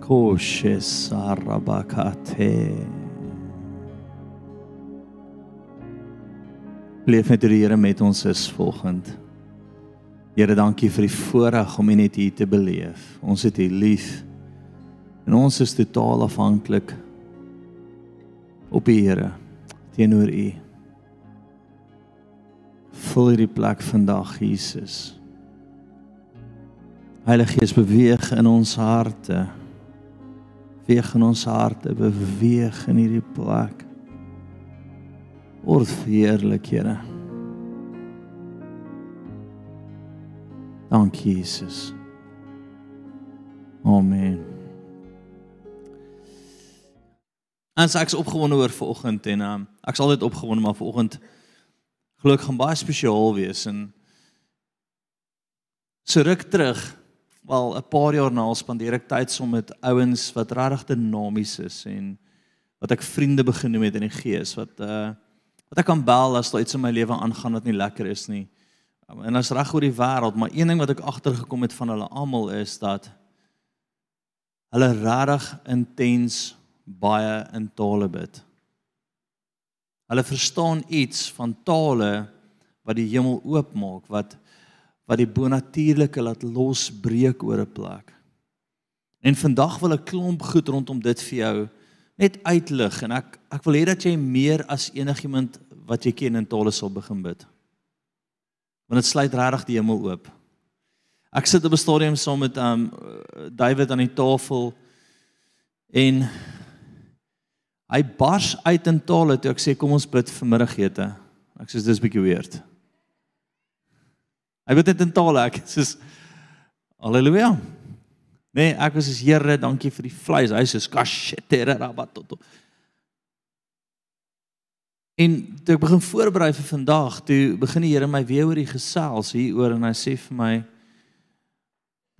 Koshe sarabakate. Leef met die Here met ons is volgend. Here, dankie vir die voorreg om U net hier te beleef. Ons het U lief. En ons is totaal afhanklik op U Here teenoor U. Vul hierdie plek vandag, Jesus. Heilige Gees beweeg in ons harte. Beweeg in ons harte, beweeg in hierdie plek. Word verheerlik, Here. Dankie Jesus. Amen. Ons ek's opgewonde oor vanoggend en um, ek's altyd opgewonde maar vanoggend glo ek gaan baie spesiaal wees en so ruk terug wel 'n paar jaar na spandeer ek tyd saam met ouens wat regtig dinamies is en wat ek vriende begin noem het in die gees wat uh wat ek kan bel as daar iets in my lewe aangaan wat nie lekker is nie. En as reg oor die wêreld, maar een ding wat ek agtergekom het van hulle almal is dat hulle regtig intens baie in tale bid. Hulle verstaan iets van tale wat die hemel oopmaak, wat wat die bonatuurlike laat losbreek oor 'n plek. En vandag wil ek klomp goed rondom dit vir jou net uitlig en ek ek wil hê dat jy meer as enigiemand wat jy ken in tale sal begin bid. Want dit sluit regtig die hemel oop. Ek sit op 'n stadium saam met um David aan die tafel en hy bars uit in tale toe ek sê kom ons bid vir middagete. Ek sê dis bietjie weird. Hy bid net in tale ek sê Halleluja. Nee, ek was soos Here, dankie vir die vleis. Hy sê kashetere rabatoto. En toe ek begin voorberei vir vandag, toe begin die Here my weer oor die gesels hieroor en hy sê vir my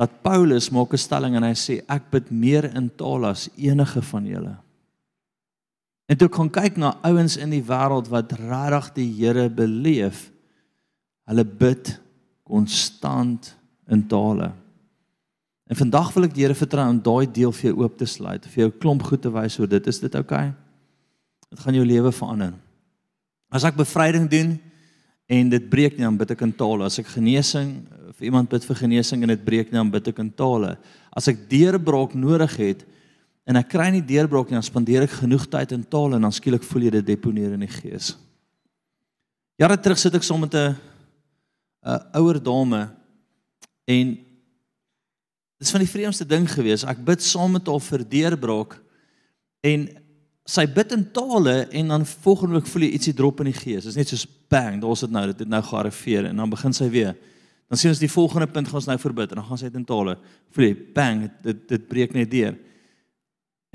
dat Paulus maak 'n stelling en hy sê ek bid meer in tale as enige van julle. En toe kon kyk na ouens in die wêreld wat regtig die Here beleef. Hulle bid konstant in tale. En vandag wil ek die Here vertrou om daai deel vir jou oop te sluit, vir jou klomp goed te wys oor dit. Is dit oukei? Okay? Dit gaan jou lewe verander. As ek bevryding doen en dit breek nie, dan bid ek in tale. As ek genesing vir iemand bid vir genesing en dit breek nie, dan bid ek in tale. As ek deurbraak nodig het en ek kry nie deurbraak nie, dan spandeer ek genoeg tyd in tale en dan skielik voel jy dit deponeer in die gees. Jare terug sit ek saam met 'n 'n ouer dame en Dis van die vreemdste ding gewees. Ek bid saam met haar vir deurbraak en sy bid in tale en dan volgende week voel jy ietsie drop in die gees. Dit is net soos bang, daar's dit nou, dit het nou gearriveer en dan begin sy weer. Dan sien ons die volgende punt gaan ons nou verbid en dan gaan sy in tale. Voel jy bang, dit dit breek net deur.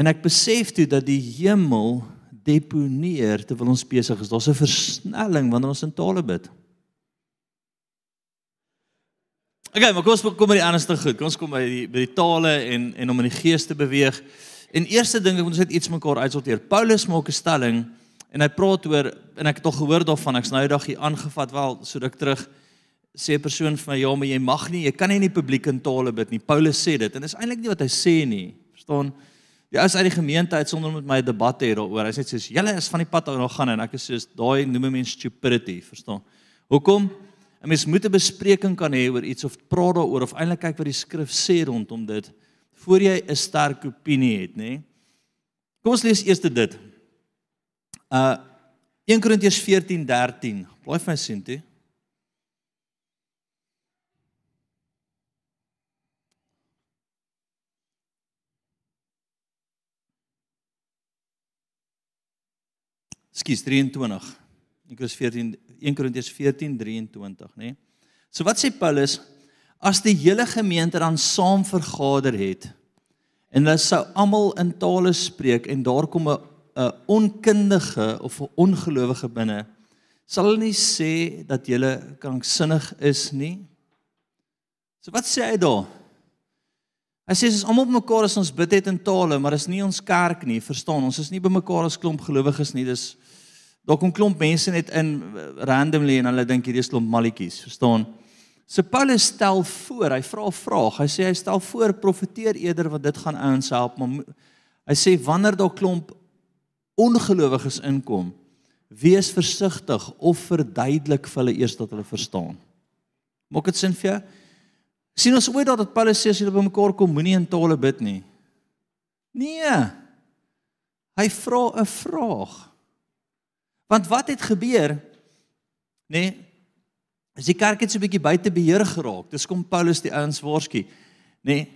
En ek besef toe dat die hemel deponeer terwyl ons besig is. Daar's 'n versnelling wanneer ons in tale bid. Okay, maar kom ons kom by die anderste goed. Kom ons kom by die by die tale en en om in die gees te beweeg. En eerste ding, ek moet net iets mekaar uitsorteer. Paulus maak 'n stelling en hy praat oor en ek het tog gehoor daarvan. Ek's nou eendag hier aangevat wel so ruk terug sê 'n persoon vir my ja, maar jy mag nie, jy kan nie in die publiek in tale bid nie. Paulus sê dit en dis eintlik nie wat hy sê nie. Verstaan? Die ou uit die gemeente het sonder met my 'n debat hê daaroor. Hy sê soos julle is van die pad af nog gaan en ek is soos daai noem mense stupidity, verstaan? Hoekom? 'n mens moet 'n bespreking kan hê oor iets of praat daaroor of eintlik kyk wat die skrif sê rondom dit voor jy 'n sterk opinie het, nê? Kom ons lees eers dit. Uh 1 Korintiërs 14:13. Blaai vir my sien toe. Skus 23. Ek is 14 1 Korintiërs 14:23, nê? So wat sê Paulus as die hele gemeente dan saam vergader het en hulle sou almal in tale spreek en daar kom 'n 'n onkundige of 'n ongelowige binne, sal hulle nie sê dat jy kranksinnig is nie? So wat sê hy daar? Hy sê ons almal bymekaar as ons bid het in tale, maar is nie ons kerk nie, verstaan? Ons is nie bymekaar as klomp gelowiges nie. Dis Daar kom klomp mense net in randomly en hulle dink hierdie is klomp malletjies, verstaan? So Paulus stel voor, hy vra 'n vraag. Hy sê hy stel voor profeteer eerder want dit gaan ouens help, maar hy sê wanneer daar klomp ongelowiges inkom, wees versigtig of verduidelik vir hulle eers dat hulle verstaan. Maak dit sin vir jou? sien ons ooit dat Paulus sê as julle bymekaar kom, moenie in tale bid nie. Nee. Hy vra 'n vraag. Want wat het gebeur? Nê? Nee, as die kerk het so 'n bietjie buite beheer geraak. Dis kom Paulus die ouens waarsku. Nê? Nee,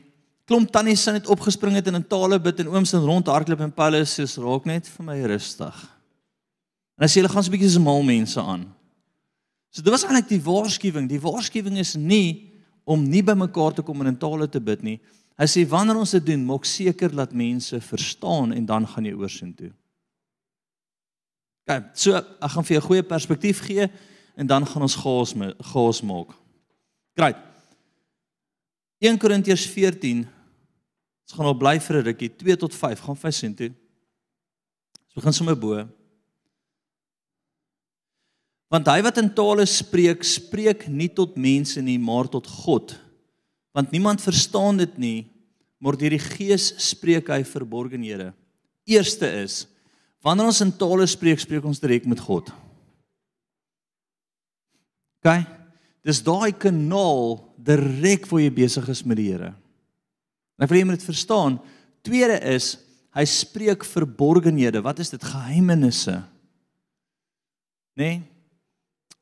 klomp tannies sin het opgespring het en in tale bid en ooms en rondhardloop en Paulus sê raak net vir my rustig. En as jy hulle gaan so 'n bietjie so mal mense aan. So dit was eintlik die waarskuwing. Die waarskuwing is nie om nie by mekaar te kom en in tale te bid nie. Hy sê wanneer ons dit doen, maak seker dat mense verstaan en dan gaan jy oorsien toe. Kyk, so ek gaan vir jou 'n goeie perspektief gee en dan gaan ons gaas gaas maak. Great. 1 Korintiërs 14 Ons gaan al bly vir 'n rukkie 2 tot 5 gaan vir sien toe. Ons begin sommer bo. Want hy wat in tale spreek, spreek nie tot mense nie, maar tot God. Want niemand verstaan dit nie, maar deur die Gees spreek hy verborgenhede. Eerste is wanneer ons in tale spreek, spreek ons direk met God. OK? Dis daai kanaal direk waar jy besig is met die Here. En ek wil jy moet dit verstaan. Tweede is hy spreek verborgenhede. Wat is dit? Geheimenisse. Né? Nee?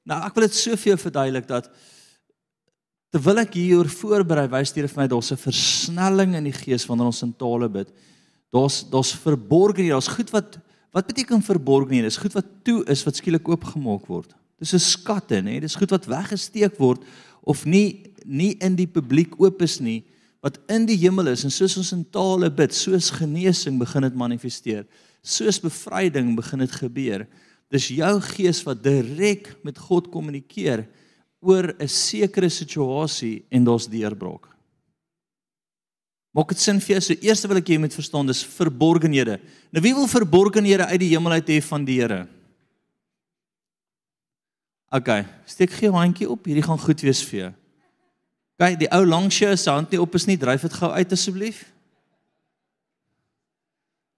Nou ek wil dit soveel verduidelik dat terwyl ek hier voorberei wys dit vir my daar's 'n versnelling in die gees wanneer ons in tale bid. Daar's daar's verborgen hier, daar's goed wat wat beteken verborgen hier? Dis goed wat toe is wat skielik oopgemaak word. Dis 'n skatte, nê? Dis goed wat weggesteek word of nie nie in die publiek oop is nie wat in die hemel is en soos ons in tale bid, soos genesing begin dit manifesteer. Soos bevryding begin dit gebeur. Dis jou gees wat direk met God kommunikeer oor 'n sekere situasie en daar's deurbraak. Maak dit sin vir jou? So eers wil ek jy moet verstaan dis verborgenhede. Nou wie wil verborgenhede uit die hemel uit hê van die Here? OK, steek gee handjie op. Hierdie gaan goed wees vir jou. OK, die ou langsjou se hand nie op is nie. Dryf dit gou uit asseblief.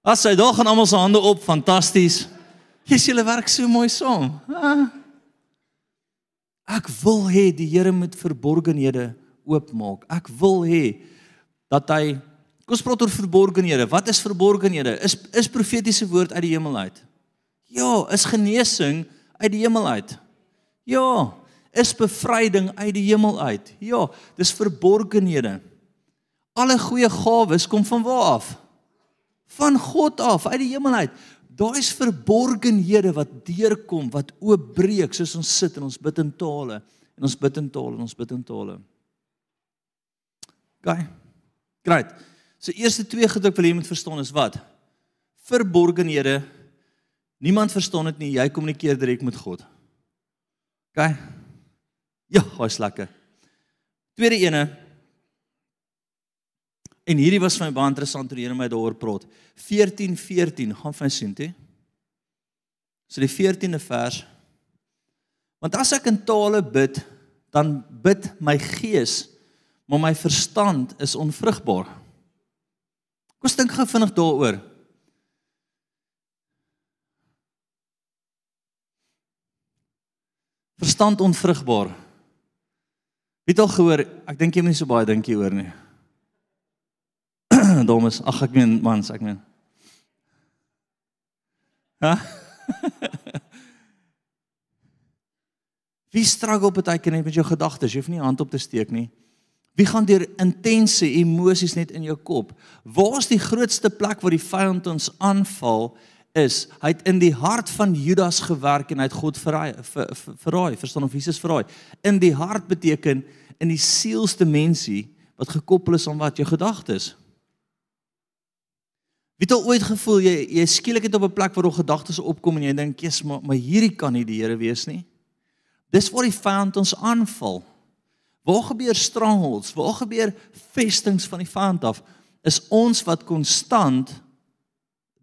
As hy daar gaan almal se hande op, fantasties. Jesus, julle werk so mooi saam. Ah. Ek wil hê die Here moet verborgenhede oopmaak. Ek wil hê dat hy Kom ons praat oor verborgenhede. Wat is verborgenhede? Is is profetiese woord uit die hemel uit? Ja, is genesing uit die hemel uit? Ja, is bevryding uit die hemel uit? Ja, dis verborgenhede. Alle goeie gawes kom van waar af? Van God af, uit die hemel uit. Daar's verborgenhede wat deurkom wat oopbreek soos ons sit en ons bid in tale en ons bid in tale en ons bid in tale. Gaan. Great. So eerste twee goed ek wil hê jy moet verstaan is wat? Verborgenhede. Niemand verstaan dit nie. Jy kommunikeer direk met God. OK. Ja, hy's lekker. Tweede ene En hierdie was vir my baie interessant toe die Here my daaroor praat. 14:14 14, gaan vir my sien toe. So die 14de vers. Want as ek in tale bid, dan bid my gees, maar my verstand is onvrugbaar. Kom dink gou vinnig daaroor. Verstand onvrugbaar. Wie het al gehoor? Ek dink jy moet nie so baie dink hieroor nie. Dames, ag ek meen mans, ek meen. Ha? Wie struggle baie keer net met jou gedagtes? Jy hoef nie hand op te steek nie. Wie gaan deur intense emosies net in jou kop? Waar is die grootste plek waar die vyand ons aanval? is hy het in die hart van Judas gewerk en hy het God verraai ver, ver, verraai verstaan of Jesus verraai in die hart beteken in die sielsdimensie wat gekoppel is aan wat jou gedagtes Wie het al ooit gevoel jy jy skielik het op 'n plek waar al gedagtes opkom en jy dink, "Jesus, maar, maar hierdie kan nie die Here wees nie." Dis waar die vyand ons aanval. Waar gebeur strongholds? Waar gebeur vestings van die vyand af? Is ons wat konstant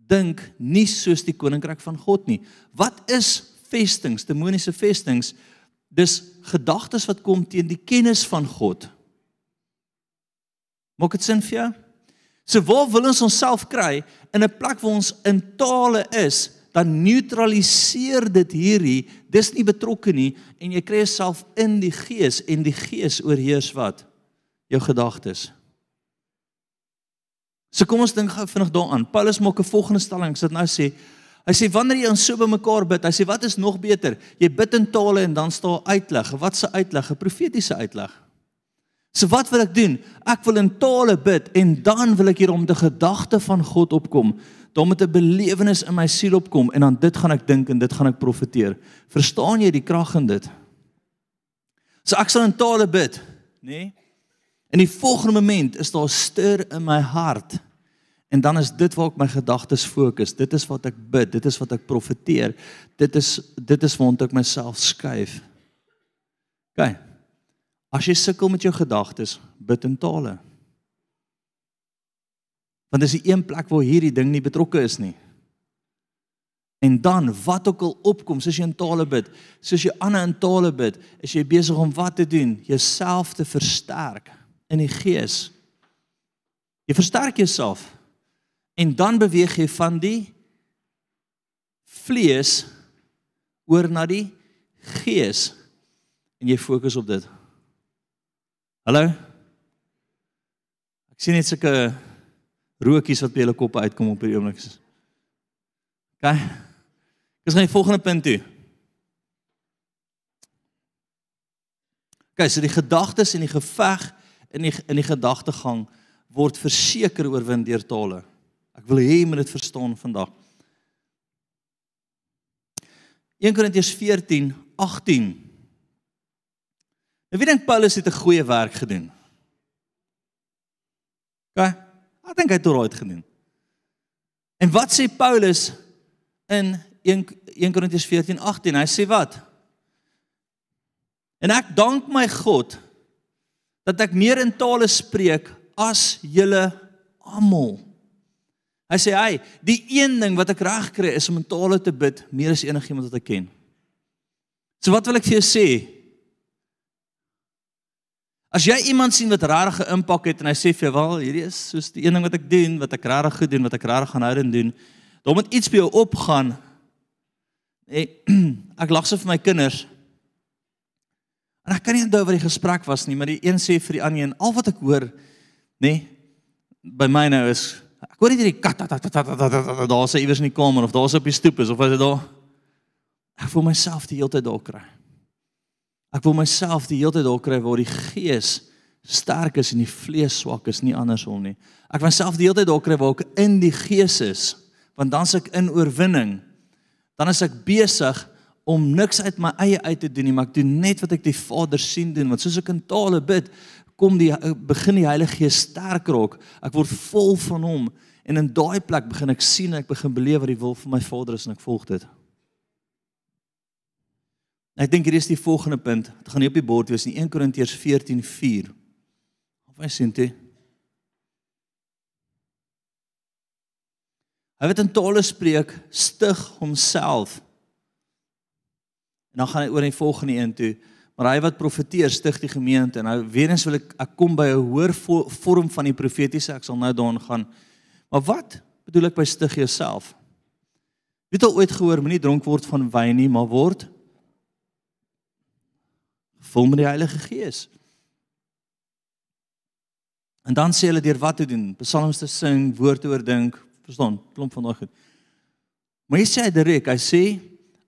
dink nie soos die koninkryk van God nie. Wat is vestings? Demoniese vestings. Dis gedagtes wat kom teen die kennis van God. Maak dit sin vir jou? So waar wil ons onsself kry in 'n plek waar ons in tale is, dan neutraliseer dit hierdie, dis nie betrokke nie en jy kry jouself in die gees en die gees oorheers wat jou gedagtes. So kom ons dink gou vinnig daaraan. Paulus maak 'n volgende stelling. Ek sit nou sê Hy sê wanneer jy ons so bymekaar bid, hy sê wat is nog beter? Jy bid in tale en dan staan uitleg. Wat se uitleg? 'n Profetiese uitleg. So wat wil ek doen? Ek wil in tale bid en dan wil ek hier om die gedagte van God opkom. Dan met 'n belewenis in my siel opkom en dan dit gaan ek dink en dit gaan ek profeteer. Verstaan jy die krag in dit? So ek sal in tale bid, nê? Nee? In die volgende moment is daar stir in my hart En dan is dit waar ek my gedagtes fokus. Dit is wat ek bid, dit is wat ek profeteer. Dit is dit is waar ek myself skuif. OK. As jy sukkel met jou gedagtes, bid in tale. Want dis die een plek waar hierdie ding nie betrokke is nie. En dan wat ook al opkom, soos jy in tale bid, soos jy ander in tale bid, is jy besig om wat te doen? Jouself te versterk in die gees. Jy versterk jouself. En dan beweeg jy van die vlees oor na die gees en jy fokus op dit. Hallo? Ek sien net sulke rookies wat by julle koppe uitkom op hierdie oomblik. OK. Dis gaan die volgende punt toe. OK, so die gedagtes en die geveg in die in die gedagtegang word verseker oorwin deur tale. Ek wil hê jy moet dit verstaan vandag. 1 Korintiërs 14:18. Nou wie dink Paulus het 'n goeie werk gedoen? OK. Ek dink hy het reg gedoen. En wat sê Paulus in 1 1 Korintiërs 14:18? Hy sê wat? En ek dank my God dat ek meer in tale spreek as julle almal. Hy sê hy, die een ding wat ek reg kry is om in tale te bid meer as enigiemand wat ek ken. So wat wil ek vir jou sê? As jy iemand sien wat regtig 'n impak het en hy sê vir jou, "Wel, hierdie is soos die een ding wat ek doen, wat ek regtig goed doen, wat ek regtig gaan hou en doen," dan moet iets by jou opgaan. Ek ek lag so vir my kinders. En ek kan nie onthou wat die gesprek was nie, maar die een sê vir die ander een, "Al wat ek hoor, nê, nee, by my nou is Ek hoor net hierdie kat tat tat tat daar's hy iewers in die kamer of daar's op die stoep is of is dit daar? Ek voel myself die hele tyd daar kry. Ek voel myself die hele tyd daar kry waar die gees sterk is en die vlees swak is, nie andersom nie. Ek van myself die hele tyd daar kry waar ek in die gees is, want dan's ek in oorwinning. Dan is ek besig om niks uit my eie uit te doen nie, maar ek doen net wat ek die Vader sien doen, want soos ek in tale bid, kom die eh, begin die Heilige Gees sterk raak. Ek word vol van hom en in daai plek begin ek sien en ek begin beleef wat die wil van my Vader is en ek volg dit. Ek dink hier is die volgende punt. Dit gaan nie op die bord wees nie. 1 Korintiërs 14:4. Of hy sien dit. Hy wat in tale spreek, stig homself. En dan gaan hy oor in die volgende een toe. Maar hy wat profeteer stig die gemeente en nou weer eens wil ek ek kom by 'n hoër vorm van die profetiese ek sal nou daarin gaan. Maar wat bedoel ek by stig jouself? Wie het al ooit gehoor moenie dronk word van wyn nie, maar word vol met die Heilige Gees. En dan sê hulle deur wat te doen? Psalms te sing, woord te oordink, verstaan, klomp van daai goed. Maar hy sê direk, hy sê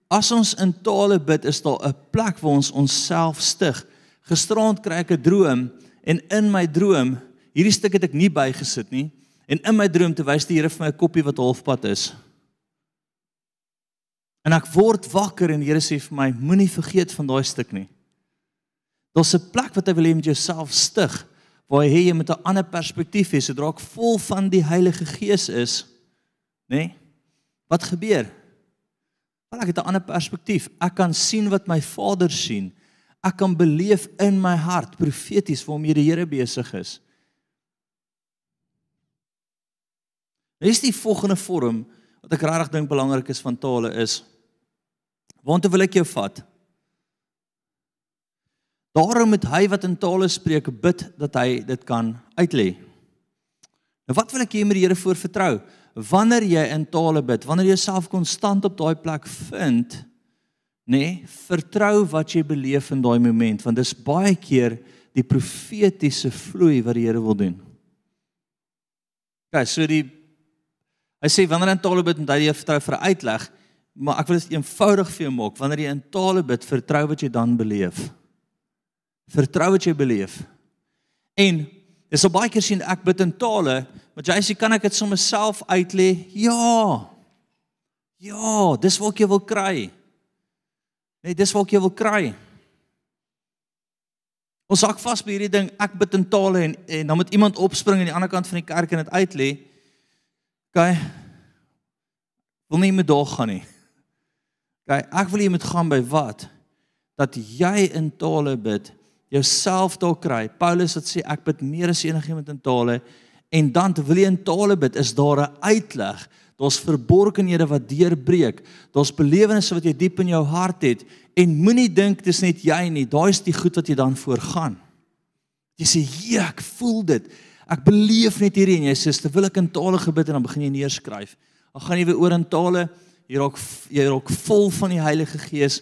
As ons in tale bid, is daar 'n plek waar ons onsself stig. Gisterand kry ek 'n droom en in my droom, hierdie stuk het ek nie bygesit nie, en in my droom te wys die Here vir my 'n koppie wat halfpad is. En ek word wakker en die Here sê vir my, moenie vergeet van daai stuk nie. Daar's 'n plek wat hy wil hê met jouself stig, waar jy met 'n ander perspektief het, sodra ek vol van die Heilige Gees is, nê? Nee? Wat gebeur? Maar ek het 'n ander perspektief. Ek kan sien wat my Vader sien. Ek kan beleef in my hart profeties waarmee die Here besig is. Dis die volgende vorm wat ek regtig dink belangrik is van tale is. Waartoe wil ek jou vat? Daarom moet hy wat in tale spreek bid dat hy dit kan uitlê. Nou wat wil ek hê met die Here voor vertrou? Wanneer jy in tale bid, wanneer jy jouself konstant op daai plek vind, nê, nee, vertrou wat jy beleef in daai oomblik, want dis baie keer die profetiese vloei wat die Here wil doen. OK, so die hy sê wanneer jy in tale bid, moet jy vertrou vir uitleg, maar ek wil dit eenvoudig vir jou maak. Wanneer jy in tale bid, vertrou wat jy dan beleef. Vertrou wat jy beleef. En dis so baie keer sien ek bid in tale, maar jy sê kan ek dit sommer self uitlê? Ja. Ja, dis wat ek wil kry. Nee, dis wat ek wil kry. Ons hak vas by hierdie ding, ek bid in tale en en dan moet iemand opspring aan die ander kant van die kerk en dit uitlê. OK. Wil nie met daag gaan nie. OK, ek wil jy moet gaan by wat? Dat jy in tale bid jouself daar kry. Paulus wat sê ek bid meer as enigiemand in tale en dan terwyl jy in tale bid, is daar 'n uitleg. Daar's verborgenhede wat deurbreek. Daar's belewennisse wat jy diep in jou hart het en moenie dink dis net jy nie. Daai is die goed wat jy dan voorgaan. Jy sê, "Ja, ek voel dit. Ek beleef net hierdie en jy sê, "Terwyl ek in tale gebid en dan begin jy neerskryf." Dan gaan jy weer oor in tale. Jy raak jy raak vol van die Heilige Gees,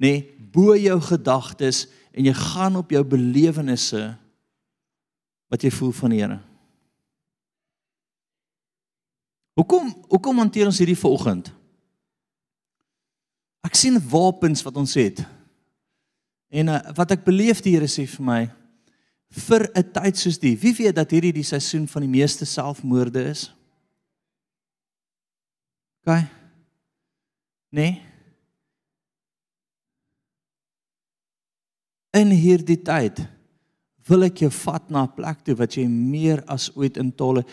nê, nee, bo jou gedagtes en jy gaan op jou belewennisse wat jy voel van die Here. Hoekom hoekom hanteer ons hierdie vanoggend? Ek sien wapens wat ons het. En uh, wat ek beleef die Here sê vir my vir 'n tyd soos die. Wie weet dat hierdie die seisoen van die meeste selfmoorde is? OK. Nee. In hierdie tyd wil ek jou vat na 'n plek toe wat jy meer as ooit in tale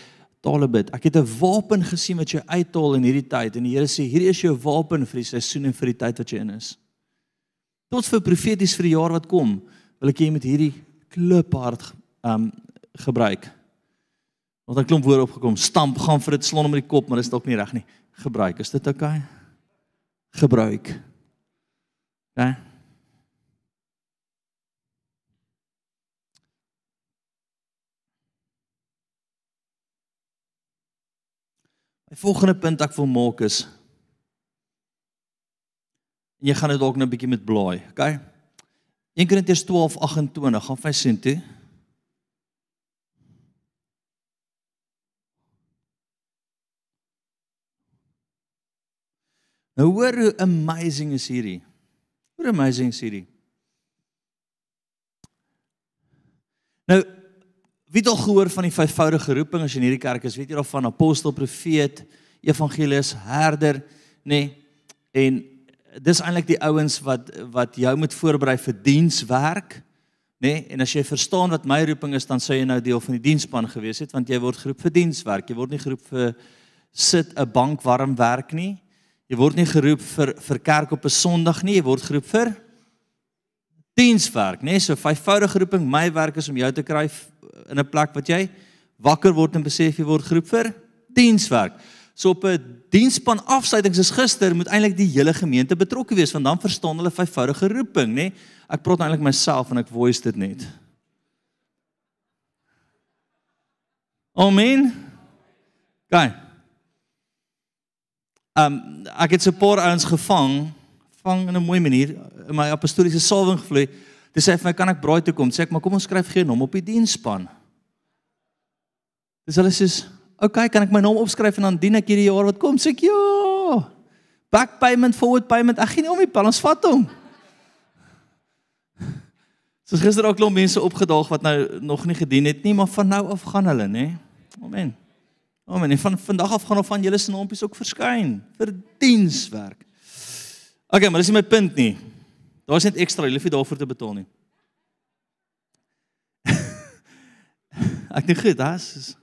tale bid. Ek het 'n wapen gesien wat jy uithaal in hierdie tyd en die Here sê hierdie is jou wapen vir die seisoen en vir die tyd wat jy in is. Tot vir profeties vir die jaar wat kom, wil ek jy met hierdie kliphard um gebruik. Want 'n klomp woorde opgekom, stamp, gaan vir dit slon om die kop, maar dit is dalk nie reg nie. Gebruik, is dit oukei? Okay? Gebruik. Ja. Okay? Die volgende punt ek wil maak is en jy gaan dit dalk nou 'n bietjie met blaai, okay? 1 Korintiërs 12:28 gaan vir sien toe. Nou hoor hoe amazing is hierdie. Hoe amazing is hierdie. Nou Wie het al gehoor van die vyfvoudige roeping as jy in hierdie kerk is? Weet jy of van apostel, profeet, evangelis, herder, nê? Nee, en dis eintlik die ouens wat wat jou moet voorberei vir dienswerk, nê? Nee, en as jy verstaan wat my roeping is, dan sou jy nou deel van die diensspan gewees het want jy word geroep vir dienswerk. Jy word nie geroep vir sit 'n bank warm werk nie. Jy word nie geroep vir vir kerk op 'n Sondag nie. Jy word geroep vir dienswerk, nê? Nee, so vyfvoudige roeping, my werk is om jou te kry in 'n plek wat jy wakker word en besef jy word geroep vir dienswerk. So op 'n diensspan afsluitings is gister moet eintlik die hele gemeente betrokke wees want dan verstaan hulle vyfvoudige roeping, nê? Nee, ek praat eintlik myself en ek voice dit net. Amen. Gaan. Ehm um, ek het 'n paar ouens gevang vang in 'n mooi manier in my apostoliese salwing gevloei. Dis sê vir my kan ek braai toe kom? Sê ek maar kom ons skryf geen hom op die diensspan. Dis hulle sê, "Oké, okay, kan ek my naam opskryf en dan dien ek hierdie jaar wat kom?" Sê ek, "Ja." Back payment, forward payment. Ek gee nie om die pan, ons vat hom. Soos gister ook klomp mense opgedaag wat nou nog nie gedien het nie, maar van nou af gaan hulle, nê? Amen. Amen. En van vandag af gaan of van julle se naampies ook verskyn vir dienswerk. Okay, maar dis nie my punt nie. Daar's net ekstra, jy hoef nie daarvoor te betaal nie. Ek dink goed, dis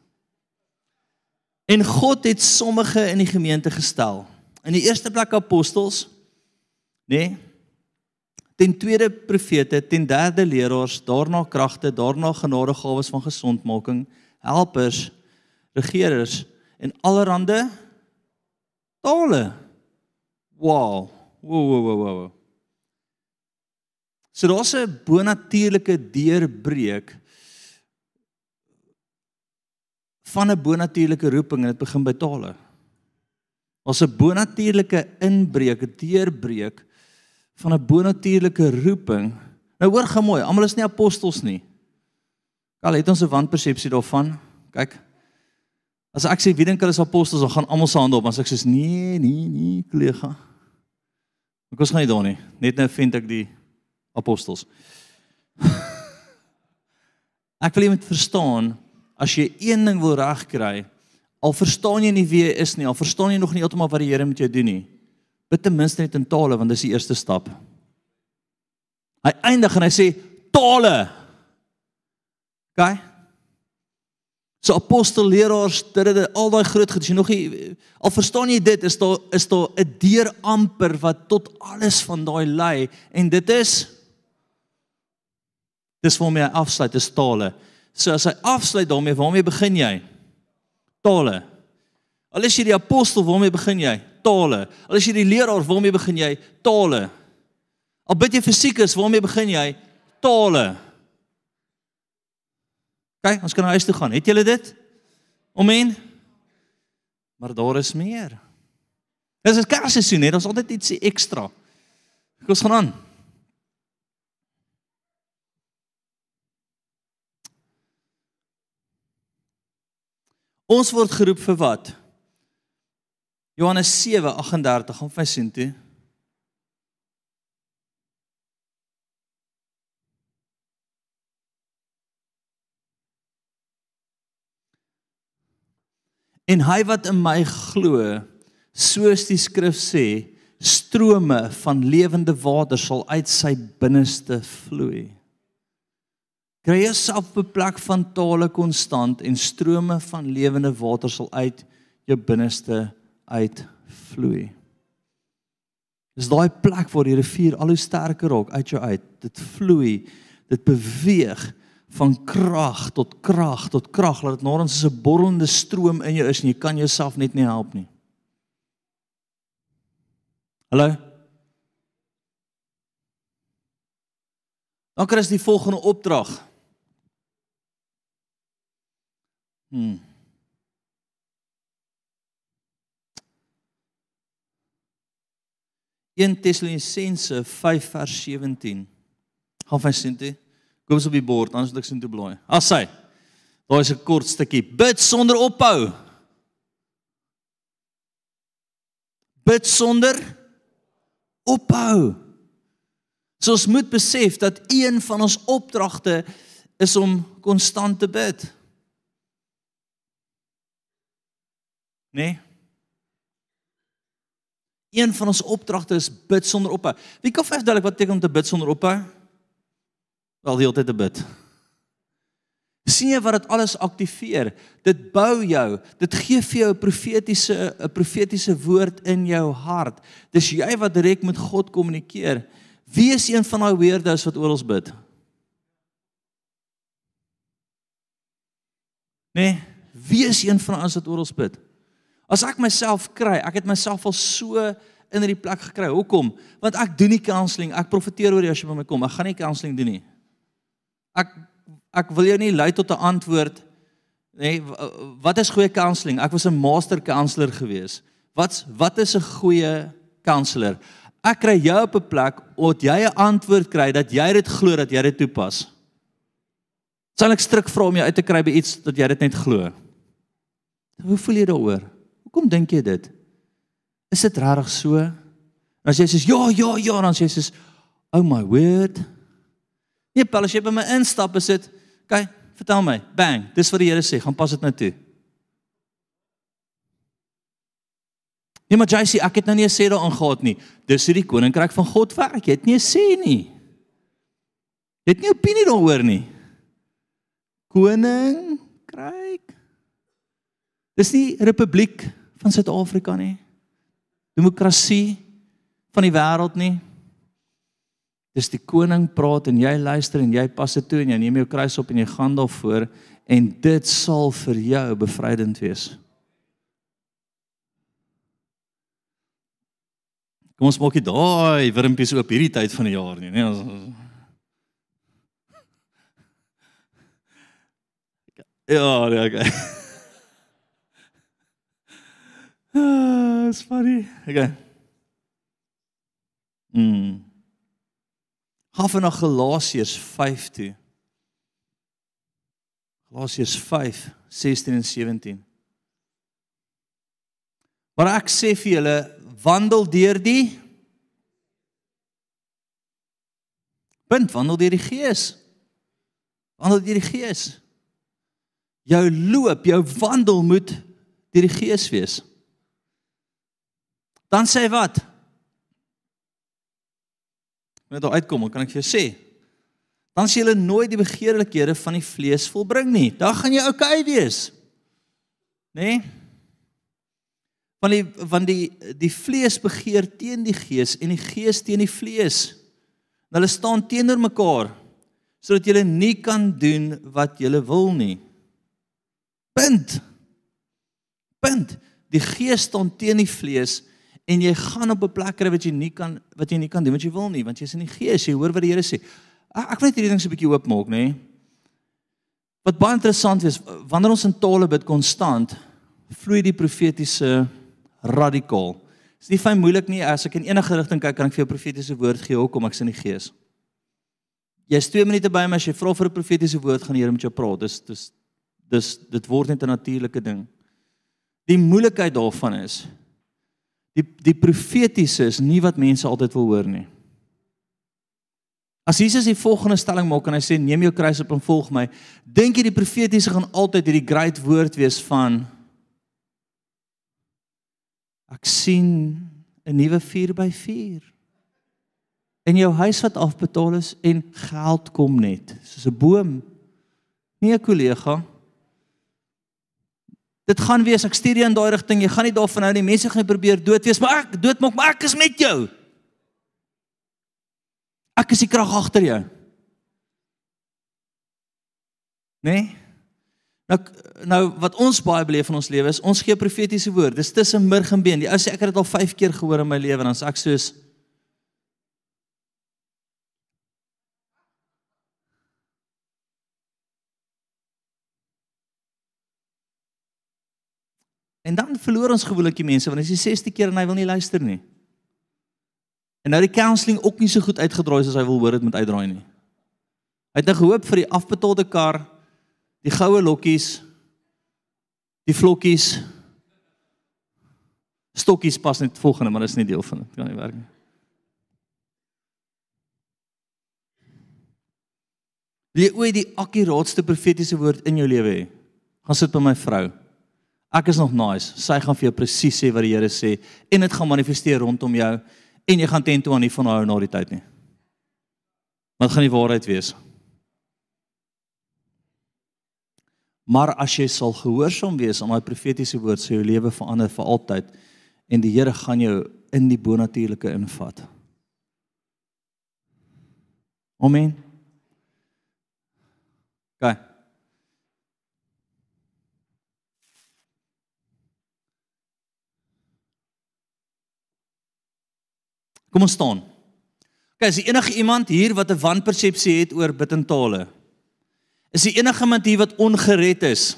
En God het sommige in die gemeente gestel. In die eerste plek apostels, nê? Nee, ten tweede profete, ten derde leraars, daarna kragte, daarna genadegawes van gesondmaking, helpers, regerers en allerhande tale. Wow. Wow, wow, wow, wow. So daar's 'n bonatuurlike deurbreek van 'n bonatuurlike roeping en dit begin by tale. Ons 'n bonatuurlike inbreek, 'n deurbreek van 'n bonatuurlike roeping. Nou hoor gou mooi, almal is nie apostels nie. Al het ons 'n wanpersepsie daarvan. Kyk. As ek sê wie dink hulle is apostels, dan gaan almal se hande op, maar as ek sê nee, nee, nee, kollega. Ek kos gaan nie daar nie. Net nou vind ek die apostels. Ek wil jy moet verstaan as jy een ding wil regkry, al verstaan jy nie wie jy is nie, al verstaan jy nog nie heeltemal wat die Here met jou doen nie. Bid ten minste net in tale want dis die eerste stap. Hy eindig en hy sê tale. OK? So apostel leraars, dit het al daai groot gedoen. Nog nie al verstaan jy dit is daar is daar 'n deur amper wat tot alles van daai lei en dit is dis vir my afsluit is tale. So as hy afsluit daarmee, waarmee begin jy? Tale. Al is jy die apostel, waarmee begin jy? Tale. Al is jy die leraar, waarmee begin jy? Tale. Al bid jy fisikus, waarmee begin jy? Tale. Kyk, ons kan na huis toe gaan. Het julle dit? Amen. Maar daar is meer. Dis 'n Kersseisoen, hè? Daar's altyd iets ekstra. Kom ons gaan aan. Ons word geroep vir wat? Johannes 7:38 gaan vir sien toe. En hy wat in my glo, soos die skrif sê, strome van lewende water sal uit sy binneste vloei. Kry jouself op 'n plek van tale konstant en strome van lewende water sal uit jou binneste uitvloei. Dis daai plek waar die rivier al hoe sterker raak uit jou uit. Dit vloei, dit beweeg van krag tot krag tot krag dat dit nêrens soos 'n borrelende stroom in jou is en jy kan jouself net nie help nie. Hallo. Dan kry jy die volgende opdrag. Hmm. In Tessalonisense 5 vers 17. Gaan van sien toe. Kom ons op die bord, anders moet ek sien toe blaai. As hy. Daar is 'n kort stukkie. Bid sonder ophou. Bid sonder ophou. So ons moet besef dat een van ons opdragte is om konstant te bid. Nee? Een van ons opdragte is bid sonder ophou. Wie kan verduidelik wat beteken om te bid sonder ophou? Wel die hele tyd te bid. Sien jy wat dit alles aktiveer? Dit bou jou. Dit gee vir jou 'n profetiese 'n profetiese woord in jou hart. Dis jy wat direk met God kommunikeer. Wie is een van daai weerdes wat oral bid? Nee, wie is een van ons wat oral bid? As ek myself kry, ek het myself al so in hierdie plek gekry. Hoekom? Want ek doen nie counselling. Ek profeteer oor jy as jy by my kom. Ek gaan nie counselling doen nie. Ek ek wil jou nie lei tot 'n antwoord nee, wat is goeie counselling? Ek was 'n master counselor gewees. Wat wat is 'n goeie counselor? Ek kry jou op 'n plek waar jy 'n antwoord kry dat jy dit glo dat jy dit toepas. Sal ek stryk vra om jou uit te kry by iets dat jy dit net glo? Hoe voel jy daaroor? Hoekom dink jy dit? Is dit regtig so? As jy sê ja, ja, ja, dan sê jy sê oh my word. Nee, Paul, as jy by my instap is dit, kyk, vertel my, bang, dis wat die Here sê, gaan pas dit nou toe. Nee, maar jy sê ek het nou nie 'n sê daarin gehad nie. Dis hoe die koninkryk van God werk. Jy het nie 'n sê nie. Jy het nie opinie daaroor nie. Koning, kryk. Dis nie republiek van Suid-Afrika nie. Demokrasie van die wêreld nie. Dis die koning praat en jy luister en jy pas dit toe en jy neem jou kruis op en jy gaan daarvoor en dit sal vir jou bevrydend wees. Kom ons maak nie daai wurmpies oop hierdie tyd van die jaar nie, nee. Ja, nee, ah, okay. Ah, uh, sorry. Okay. Mm. Gaan van na Galasiërs 5 toe. Galasiërs 5 16 en 17. Maar ek sê vir julle, wandel deur die punt, wandel deur die Gees. Wandel deur die Gees. Jou loop, jou wandel moet deur die Gees wees. Dan sê wat? Net daar uitkom, kan ek vir jou sê. Dan sal jy nooit die begeerlikhede van die vlees volbring nie. Dan gaan jy oukei okay wees. Né? Nee? Want die want die die vlees begeer teen die gees en die gees teen die vlees. En hulle staan teenoor mekaar sodat jy nie kan doen wat jy wil nie. Punt. Punt. Die gees staan teen die vlees en jy gaan op 'n plek kry wat jy nie kan wat jy nie kan doen wat jy wil nie want jy's in die gees. Jy hoor wat die Here sê. Ek wil net hierdie ding so 'n bietjie oopmaak, nê? Wat baie interessant is, wanneer ons in tale bid konstant, vloei die profetiese radikaal. Dit is nie fyn moeilik nie as ek in enige rigting kyk kan ek vir jou profetiese woord gee hoekom ek sin die gees. Jy's 2 minute by my as jy vra vir 'n profetiese woord gaan die Here met jou praat. Dis dis dis dit word net 'n natuurlike ding. Die moeilikheid daarvan is die die profetiese is nie wat mense altyd wil hoor nie. As Jesus die volgende stelling maak en hy sê neem jou kruis op en volg my, dink jy die profetiese gaan altyd hierdie great woord wees van Ek sien 'n nuwe 4x4. En jou huis wat afbetaal is en geld kom net soos 'n boom. Nie 'n kollega. Dit gaan wees ek stuur jou in daai rigting. Jy gaan nie daarvan hou nie. Mense gaan probeer dood wees, maar ek doodmaak, maar ek is met jou. Ek is die krag agter jou. Nee? Nou nou wat ons baie beleef in ons lewe is ons gee profetiese woord. Dis tussen murg en been. Die ou sê ek het dit al 5 keer gehoor in my lewe en dan sê ek soos En dan verloor ons gewoonlik die mense want dit is die 6ste keer en hy wil nie luister nie. En nou die counselling ook nie so goed uitgedraai soos hy wil hoor dit moet uitdraai nie. Hy het nou gehoop vir die afbetaalde kar die goue lokkies die vlokkies stokkies pas net volgende maar dis nie deel van dit kan nie werk nie Wie ooit die akkuraatste profetiese woord in jou lewe hê gaan sit by my vrou ek is nog nice sy gaan vir jou presies sê wat die Here sê en dit gaan manifesteer rondom jou en jy gaan teen toe aan nie van haar na die tyd nie wat gaan die waarheid wees Maar as jy sal gehoorsaam wees aan daai profetiese woord, sal jou lewe verander vir altyd en die Here gaan jou in die bonatuurlike invat. Amen. Gaan. Kom ons staan. Okay, is enige iemand hier wat 'n wanpersepsie het oor bid in tale? Is die enige iemand hier wat ongered is?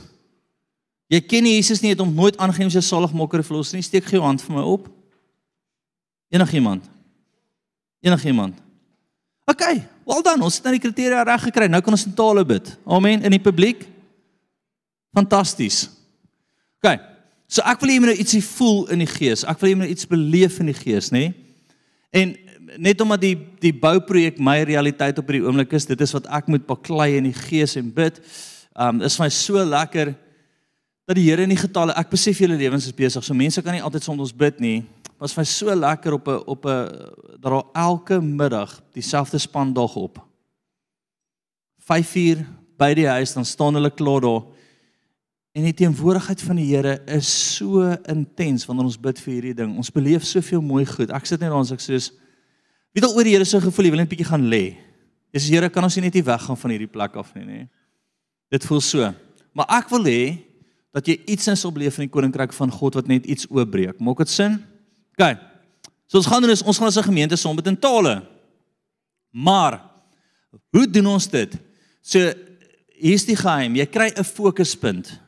Jy ken nie Jesus nie, het hom nooit aangeneem as jou saligmaker verlos nie. Steek gou jou hand vir my op. Enigiemand? Enigiemand? OK, wel dan, ons het nou die kriteria reg gekry. Nou kan ons in tale bid. Amen in die publiek. Fantasties. OK. So ek wil hê jy moet nou ietsie voel in die gees. Ek wil hê jy moet nou iets beleef in die gees, nê? En net omdat die die bouprojek my realiteit op hierdie oomblik is, dit is wat ek moet baklei in die gees en bid. Um is my so lekker dat die Here in die getalle, ek besef julle lewens is besig. So mense kan nie altyd soms ons bid nie. Was vir my so lekker op 'n op 'n dat daar elke middag dieselfde span dag op. 5uur by die huis dan staan hulle klaar daar. En die teenwoordigheid van die Here is so intens wanneer ons bid vir hierdie ding. Ons beleef soveel mooi goed. Ek sit net daar en ek sê Wie het al oor die Here se gevoel, jy wil net bietjie gaan lê. Dis Here, kan ons nie net hier weggaan van hierdie plek af nie, nê? Dit voel so. Maar ek wil hê dat jy iets in sou beleef in die koninkryk van God wat net iets oopbreek. Maak dit sin? OK. So ons gaan doen is ons gaan as 'n gemeente som met in tale. Maar hoe doen ons dit? So hier's die geheim. Jy kry 'n fokuspunt.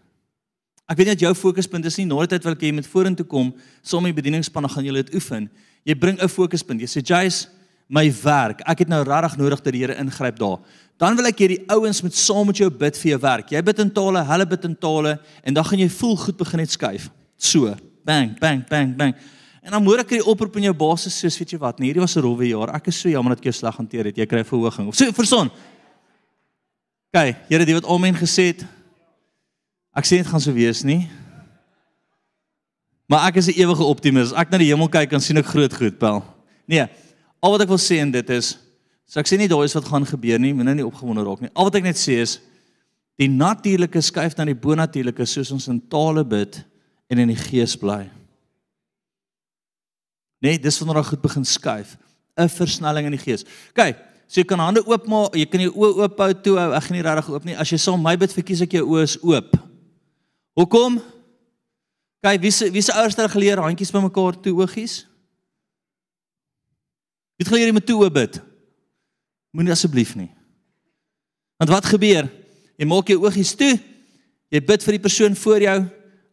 Ek weet net jou fokuspunt is nie nooit tyd wil ek jy met vorentoe kom, saam met die bedieningspan gaan julle dit oefen. Jy bring 'n fokuspunt. Jy sê, "Jace, my werk. Ek het nou regtig nodig dat die Here ingryp daar." Dan wil ek hê die ouens moet saam met jou bid vir jou werk. Jy bid in tale, hulle bid in tale en dan gaan jy voel goed begin net skuif. So, bang, bang, bang, bang. En dan moet ek die oproep in jou basis soos weet jy wat, nee, hierdie was 'n rowwe jaar. Ek is so jammer dat ek jou sleg hanteer het. Jy kry verhoging. So, verson. Kyk, Here, die wat almen gesê het. Ek sê dit gaan so wees nie. Maar ek is 'n ewige optimis. Ek na die hemel kyk en sien ek groot goed, pel. Nee, al wat ek wil sê en dit is so ek sê nie daar is wat gaan gebeur nie, moenie nie opgewonde raak nie. Al wat ek net sê is die natuurlike skuif na die bonatuurlike soos ons in tale bid en in die gees bly. Nee, dis wanneer daar goed begin skuif, 'n versnelling in die gees. Kyk, so jy kan hande oopmaak, jy kan jou oë oop hou toe. Ek gaan nie regtig oop nie. As jy saam my bid, verkies ek jou oë is oop. Hoekom? Kyk, wie se wie se ouers het geleer handjies bymekaar toe oogies? Wie het geleer jy met toe oop bid? Moenie asseblief nie. Want wat gebeur? Jy maak jou oogies toe. Jy bid vir die persoon voor jou.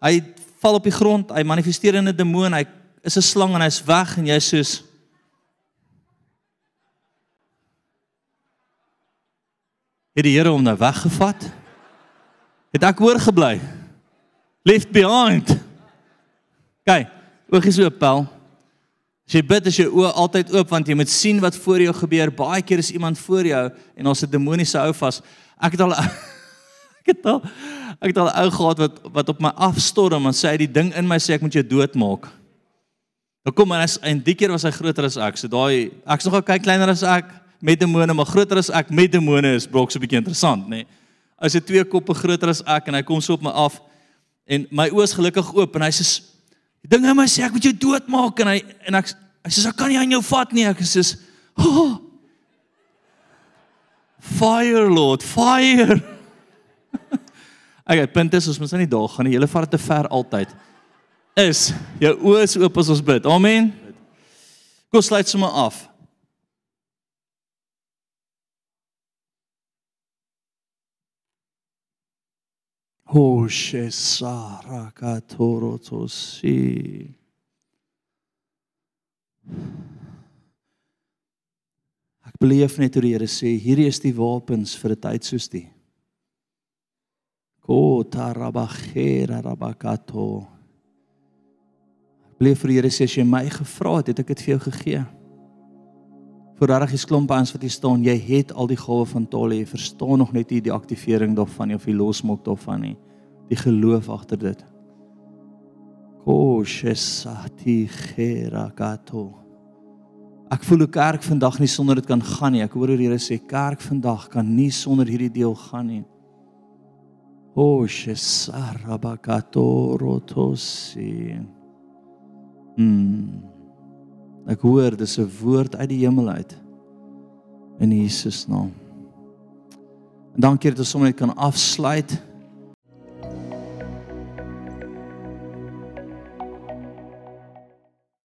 Hy val op die grond, hy manifesteer in 'n demoon, hy is 'n slang en hy's weg en jy soos Het die Here hom nou weggevat? Het ek oorgebly? Left behind. Kyk, oogies oop, Paul. As jy bid, is jou oë altyd oop want jy moet sien wat voor jou gebeur. Baie keer is iemand voor jou en ons het demoniese hou vas. Ek het al ek het al ek het al 'n ou gehad wat wat op my afstorm en sê hy die ding in my sê ek moet jou doodmaak. Nou kom maar as en die keer was hy groter as ek. So daai ek's nog 'n kyk kleiner as ek met demone, maar groter as ek met demone is brok so 'n bietjie interessant, nê. Nee. As hy twee koppe groter as ek en hy kom so op my af en my oë is gelukkig oop en hy sê die ding in my sê ek moet jou doodmaak en hy en ek hy sê ek kan nie aan jou vat nie. Ek sê oh, Fire Lord, fire. Okay, punt is ons moet nou nie daar gaan nie. Julle vat dit te ver altyd is jou oë is oop as ons bid. Amen. Kom sluit sommer af. Hoshe sarakatorotosi. Ek beleef net hoe die Here sê, hierdie is die wapens vir 'n tyd soos die. Ko tarabachera rabakato. Bleef vir die Here sê as jy my gevra het, het ek dit vir jou gegee. Voordat jy sklomp aan wat jy staan, jy het al die gawe van tale, jy verstaan nog net nie die aktivering daarvan of die losmaak daarvan nie. Die geloof agter dit. Koshesati kherakato. Ek voel 'n kerk vandag nie sonder dit kan gaan nie. Ek hoor die Here sê kerk vandag kan nie sonder hierdie deel gaan nie. Koshesarabakato rotosi. Hmm. Ek hoor dis 'n woord uit die hemel uit. In Jesus naam. En dankie dat ons sommer net kan afsluit.